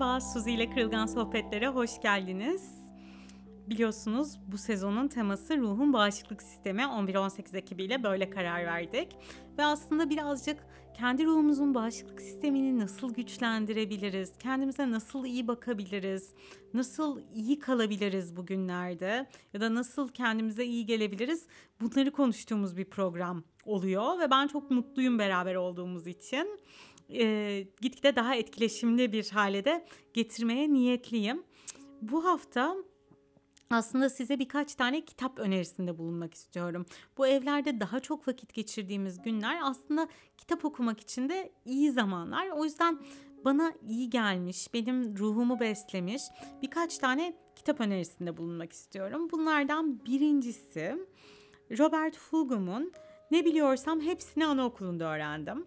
Merhaba, Suzi ile Kırılgan Sohbetlere hoş geldiniz. Biliyorsunuz bu sezonun teması ruhun bağışıklık sistemi. 11-18 ekibiyle böyle karar verdik. Ve aslında birazcık kendi ruhumuzun bağışıklık sistemini nasıl güçlendirebiliriz, kendimize nasıl iyi bakabiliriz, nasıl iyi kalabiliriz bugünlerde ya da nasıl kendimize iyi gelebiliriz? Bunları konuştuğumuz bir program oluyor ve ben çok mutluyum beraber olduğumuz için e, gitgide daha etkileşimli bir hale de getirmeye niyetliyim. Bu hafta aslında size birkaç tane kitap önerisinde bulunmak istiyorum. Bu evlerde daha çok vakit geçirdiğimiz günler aslında kitap okumak için de iyi zamanlar. O yüzden bana iyi gelmiş, benim ruhumu beslemiş birkaç tane kitap önerisinde bulunmak istiyorum. Bunlardan birincisi Robert Fulgum'un Ne Biliyorsam Hepsini Anaokulunda Öğrendim.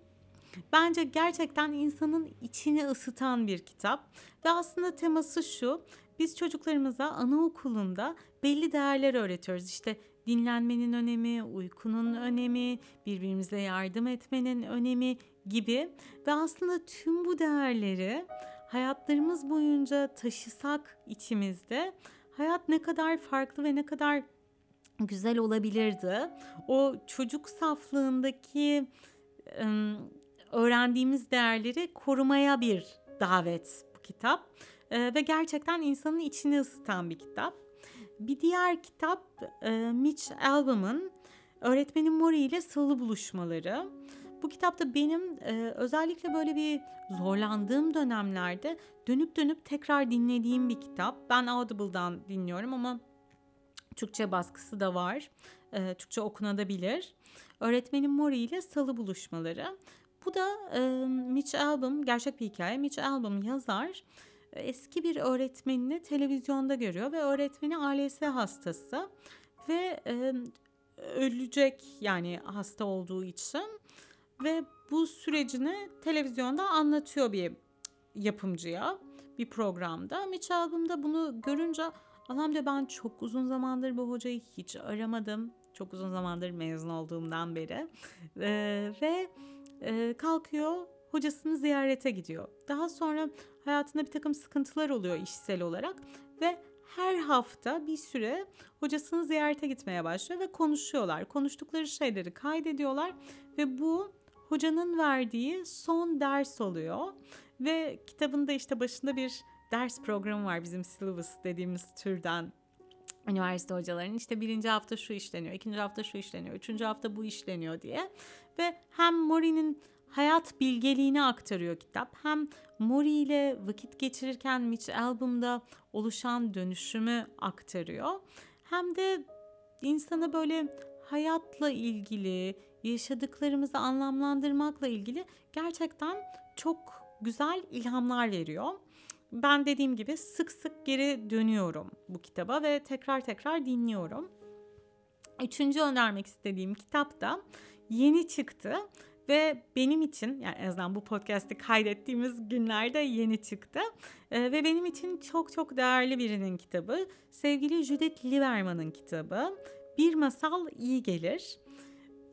Bence gerçekten insanın içini ısıtan bir kitap ve aslında teması şu. Biz çocuklarımıza anaokulunda belli değerler öğretiyoruz. İşte dinlenmenin önemi, uykunun önemi, birbirimize yardım etmenin önemi gibi ve aslında tüm bu değerleri hayatlarımız boyunca taşısak içimizde hayat ne kadar farklı ve ne kadar güzel olabilirdi. O çocuk saflığındaki öğrendiğimiz değerleri korumaya bir davet bu kitap. Ee, ve gerçekten insanın içini ısıtan bir kitap. Bir diğer kitap e, Mitch Albom'un Öğretmenin Mori ile Salı Buluşmaları. Bu kitapta benim e, özellikle böyle bir zorlandığım dönemlerde dönüp dönüp tekrar dinlediğim bir kitap. Ben Audible'dan dinliyorum ama Türkçe baskısı da var. E, Türkçe okunabilir. Öğretmenin Mori ile Salı Buluşmaları. Bu da e, Mitch Albom, gerçek bir hikaye. Mitch Albom yazar eski bir öğretmenini televizyonda görüyor ve öğretmeni ALS hastası ve e, ölecek yani hasta olduğu için ve bu sürecini televizyonda anlatıyor bir yapımcıya bir programda. Mitch Albom'da bunu görünce Allah'ım diyor ben çok uzun zamandır bu hocayı hiç aramadım. Çok uzun zamandır mezun olduğumdan beri. Ee, ve e, kalkıyor hocasını ziyarete gidiyor. Daha sonra hayatında bir takım sıkıntılar oluyor işsel olarak ve her hafta bir süre hocasını ziyarete gitmeye başlıyor ve konuşuyorlar. Konuştukları şeyleri kaydediyorlar ve bu hocanın verdiği son ders oluyor. Ve kitabında işte başında bir ders programı var bizim syllabus dediğimiz türden üniversite hocalarının işte birinci hafta şu işleniyor, ikinci hafta şu işleniyor, üçüncü hafta bu işleniyor diye. Ve hem Mori'nin hayat bilgeliğini aktarıyor kitap. Hem Mori ile vakit geçirirken Mitch Album'da oluşan dönüşümü aktarıyor. Hem de insana böyle hayatla ilgili, yaşadıklarımızı anlamlandırmakla ilgili gerçekten çok güzel ilhamlar veriyor. Ben dediğim gibi sık sık geri dönüyorum bu kitaba ve tekrar tekrar dinliyorum. Üçüncü önermek istediğim kitap da yeni çıktı ve benim için yani en azından bu podcast'i kaydettiğimiz günlerde yeni çıktı. Ee, ve benim için çok çok değerli birinin kitabı. Sevgili Judith Lieberman'ın kitabı. Bir masal iyi gelir.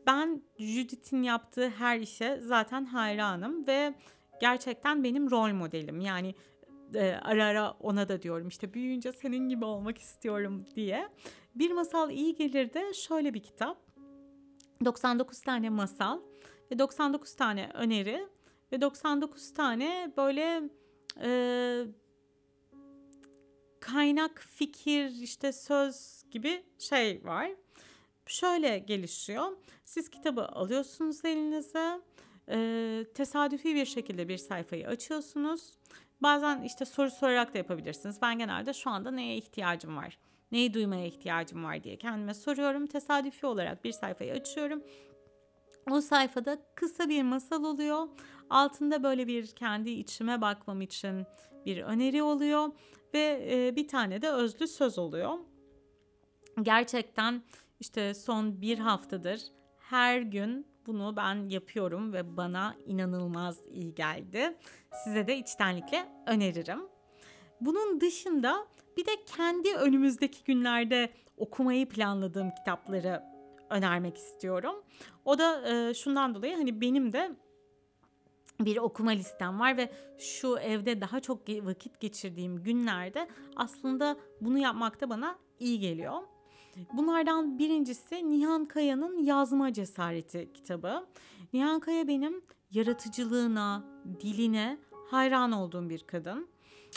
Ben Judith'in yaptığı her işe zaten hayranım ve gerçekten benim rol modelim. Yani e, ara ara ona da diyorum işte büyüyünce senin gibi olmak istiyorum diye. Bir masal iyi gelir de şöyle bir kitap. 99 tane masal ve 99 tane öneri ve 99 tane böyle e, kaynak, fikir, işte söz gibi şey var. Şöyle gelişiyor. Siz kitabı alıyorsunuz elinize. E, tesadüfi bir şekilde bir sayfayı açıyorsunuz. Bazen işte soru sorarak da yapabilirsiniz. Ben genelde şu anda neye ihtiyacım var? Neyi duymaya ihtiyacım var diye kendime soruyorum. Tesadüfi olarak bir sayfayı açıyorum o sayfada kısa bir masal oluyor. Altında böyle bir kendi içime bakmam için bir öneri oluyor ve e, bir tane de özlü söz oluyor. Gerçekten işte son bir haftadır her gün bunu ben yapıyorum ve bana inanılmaz iyi geldi. Size de içtenlikle öneririm. Bunun dışında bir de kendi önümüzdeki günlerde okumayı planladığım kitapları önermek istiyorum. O da e, şundan dolayı hani benim de bir okuma listem var ve şu evde daha çok vakit geçirdiğim günlerde aslında bunu yapmakta bana iyi geliyor. Bunlardan birincisi Nihan Kaya'nın Yazma Cesareti kitabı. Nihan Kaya benim yaratıcılığına, diline hayran olduğum bir kadın.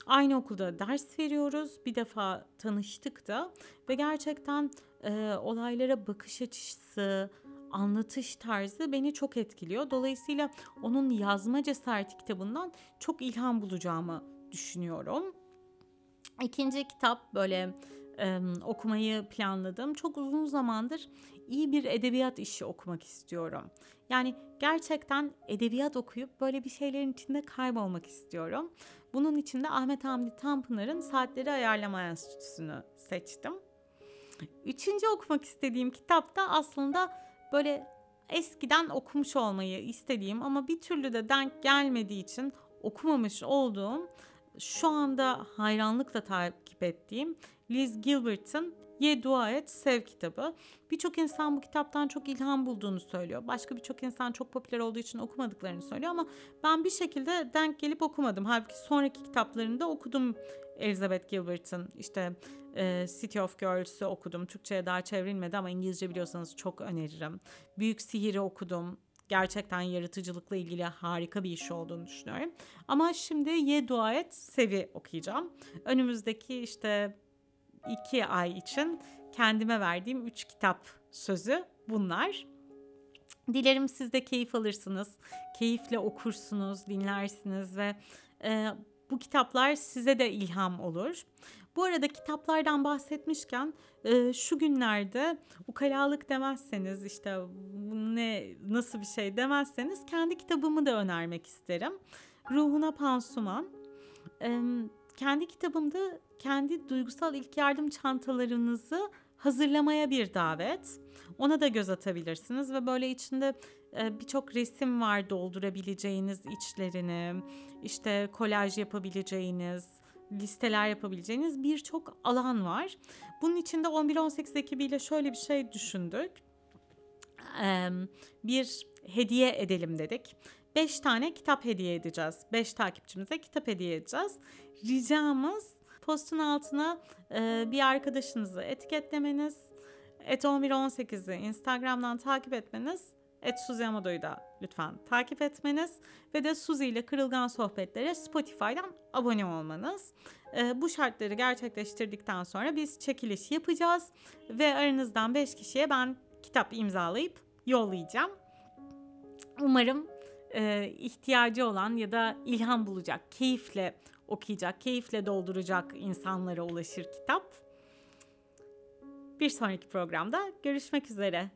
Aynı okulda ders veriyoruz. Bir defa tanıştık da ve gerçekten e, olaylara bakış açısı, anlatış tarzı beni çok etkiliyor. Dolayısıyla onun yazma cesareti kitabından çok ilham bulacağımı düşünüyorum. İkinci kitap böyle e, okumayı planladım. Çok uzun zamandır iyi bir edebiyat işi okumak istiyorum. Yani gerçekten edebiyat okuyup böyle bir şeylerin içinde kaybolmak istiyorum. Bunun için de Ahmet Hamdi Tanpınar'ın Saatleri Ayarlama Enstitüsü'nü seçtim. Üçüncü okumak istediğim kitap da aslında böyle eskiden okumuş olmayı istediğim ama bir türlü de denk gelmediği için okumamış olduğum şu anda hayranlıkla takip ettiğim Liz Gilbert'ın Ye Dua Et Sev kitabı. Birçok insan bu kitaptan çok ilham bulduğunu söylüyor. Başka birçok insan çok popüler olduğu için okumadıklarını söylüyor ama ben bir şekilde denk gelip okumadım. Halbuki sonraki kitaplarında okudum Elizabeth Gilbert'ın işte e, City of Girls'ü okudum. Türkçe'ye daha çevrilmedi ama İngilizce biliyorsanız çok öneririm. Büyük Sihir'i okudum. Gerçekten yaratıcılıkla ilgili harika bir iş olduğunu düşünüyorum. Ama şimdi Ye Dua Et Sevi okuyacağım. Önümüzdeki işte iki ay için kendime verdiğim üç kitap sözü bunlar. Dilerim siz de keyif alırsınız, keyifle okursunuz, dinlersiniz ve e, bu kitaplar size de ilham olur. Bu arada kitaplardan bahsetmişken e, şu günlerde ukalalık demezseniz işte ne nasıl bir şey demezseniz kendi kitabımı da önermek isterim. Ruhuna Pansuman. E, kendi kitabımda kendi duygusal ilk yardım çantalarınızı hazırlamaya bir davet. Ona da göz atabilirsiniz ve böyle içinde e, birçok resim var doldurabileceğiniz içlerini, işte kolaj yapabileceğiniz, listeler yapabileceğiniz birçok alan var. Bunun içinde 11-18 ekibiyle şöyle bir şey düşündük. Bir hediye edelim dedik. 5 tane kitap hediye edeceğiz. 5 takipçimize kitap hediye edeceğiz. Ricamız postun altına e, bir arkadaşınızı etiketlemeniz, et 1118'i Instagram'dan takip etmeniz, et Suzi da lütfen takip etmeniz ve de Suzi ile Kırılgan Sohbetlere Spotify'dan abone olmanız. E, bu şartları gerçekleştirdikten sonra biz çekiliş yapacağız ve aranızdan 5 kişiye ben kitap imzalayıp yollayacağım. Umarım e, ihtiyacı olan ya da ilham bulacak, keyifle okuyacak, keyifle dolduracak insanlara ulaşır kitap. Bir sonraki programda görüşmek üzere.